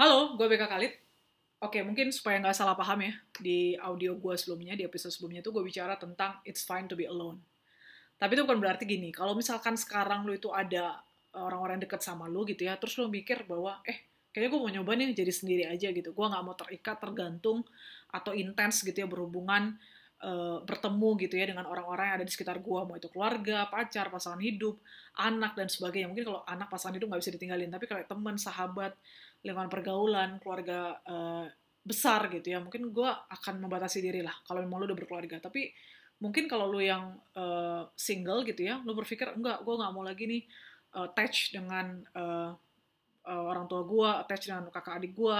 Halo, gue Beka Khalid. Oke, mungkin supaya nggak salah paham ya, di audio gue sebelumnya, di episode sebelumnya itu gue bicara tentang it's fine to be alone. Tapi itu bukan berarti gini, kalau misalkan sekarang lu itu ada orang-orang deket sama lu gitu ya, terus lu mikir bahwa, eh, kayaknya gue mau nyoba nih jadi sendiri aja gitu. Gue nggak mau terikat, tergantung, atau intens gitu ya berhubungan uh, bertemu gitu ya dengan orang-orang yang ada di sekitar gue, mau itu keluarga, pacar, pasangan hidup, anak dan sebagainya. Mungkin kalau anak pasangan hidup nggak bisa ditinggalin, tapi kalau teman, sahabat, lingkungan pergaulan, keluarga uh, besar gitu ya, mungkin gue akan membatasi diri lah kalau memang lu udah berkeluarga. Tapi mungkin kalau lu yang uh, single gitu ya, lu berpikir enggak, gue nggak mau lagi nih uh, attach dengan uh, uh, orang tua gue, attach dengan kakak adik gue,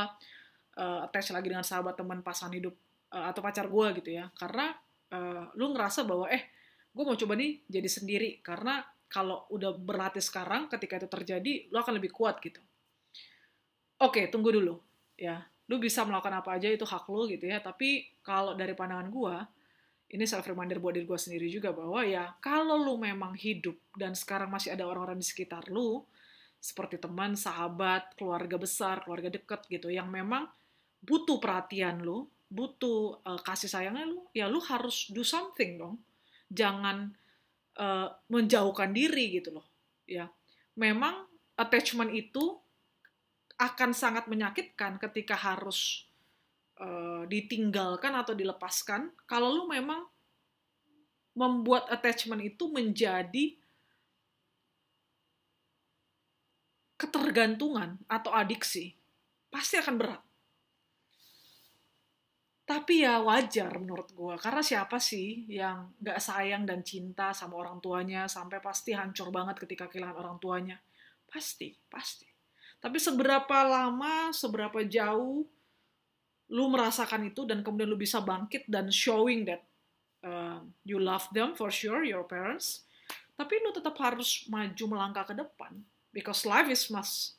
uh, attach lagi dengan sahabat teman pasangan hidup uh, atau pacar gue gitu ya, karena uh, lu ngerasa bahwa eh gue mau coba nih jadi sendiri karena kalau udah berlatih sekarang ketika itu terjadi lu akan lebih kuat gitu Oke, okay, tunggu dulu. Ya, lu bisa melakukan apa aja itu hak lu gitu ya. Tapi kalau dari pandangan gua, ini self reminder buat diri gua sendiri juga bahwa ya kalau lu memang hidup dan sekarang masih ada orang-orang di sekitar lu seperti teman, sahabat, keluarga besar, keluarga deket gitu yang memang butuh perhatian lu, butuh uh, kasih sayangnya lu, ya lu harus do something dong. Jangan uh, menjauhkan diri gitu loh. Ya, memang attachment itu akan sangat menyakitkan ketika harus uh, ditinggalkan atau dilepaskan kalau lu memang membuat attachment itu menjadi ketergantungan atau adiksi pasti akan berat tapi ya wajar menurut gue karena siapa sih yang gak sayang dan cinta sama orang tuanya sampai pasti hancur banget ketika kehilangan orang tuanya pasti pasti tapi seberapa lama, seberapa jauh lu merasakan itu dan kemudian lu bisa bangkit dan showing that uh, you love them for sure, your parents. Tapi lu tetap harus maju melangkah ke depan because life is must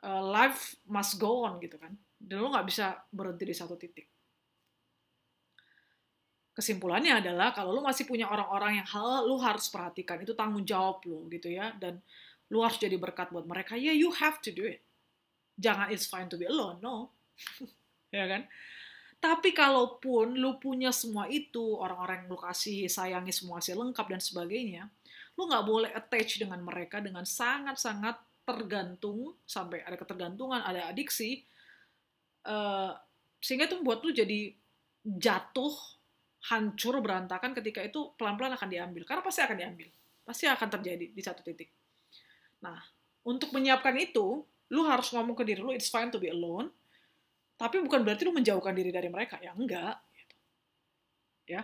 uh, life must go on gitu kan. Dan lu nggak bisa berhenti di satu titik. Kesimpulannya adalah kalau lu masih punya orang-orang yang hal lu harus perhatikan itu tanggung jawab lu gitu ya dan lu harus jadi berkat buat mereka ya yeah, you have to do it. Jangan it's fine to be alone. No. Ya kan? Tapi kalaupun lu punya semua itu orang-orang yang lu kasih sayangi semua hasil lengkap dan sebagainya lu nggak boleh attach dengan mereka dengan sangat-sangat tergantung sampai ada ketergantungan ada adiksi uh, sehingga itu membuat lu jadi jatuh hancur berantakan ketika itu pelan-pelan akan diambil karena pasti akan diambil pasti akan terjadi di satu titik Nah, untuk menyiapkan itu, lu harus ngomong ke diri lu, it's fine to be alone, tapi bukan berarti lu menjauhkan diri dari mereka. Ya enggak. Gitu. Ya.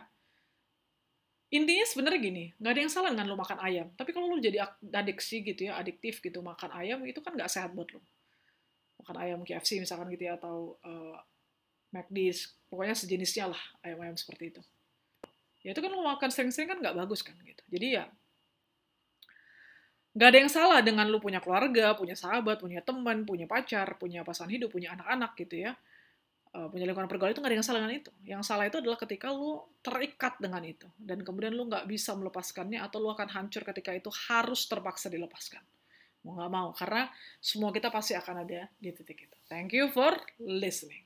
Intinya sebenarnya gini, nggak ada yang salah dengan lu makan ayam. Tapi kalau lu jadi adiksi gitu ya, adiktif gitu, makan ayam, itu kan nggak sehat buat lu. Makan ayam KFC misalkan gitu ya, atau uh, McD, pokoknya sejenisnya lah ayam-ayam seperti itu. Ya itu kan lu makan sering-sering kan nggak bagus kan gitu. Jadi ya Gak ada yang salah dengan lu punya keluarga, punya sahabat, punya teman, punya pacar, punya pasangan hidup, punya anak-anak gitu ya. Uh, punya lingkungan pergaulan itu gak ada yang salah dengan itu. Yang salah itu adalah ketika lu terikat dengan itu. Dan kemudian lu gak bisa melepaskannya atau lu akan hancur ketika itu harus terpaksa dilepaskan. Mau gak mau, karena semua kita pasti akan ada di titik itu. Thank you for listening.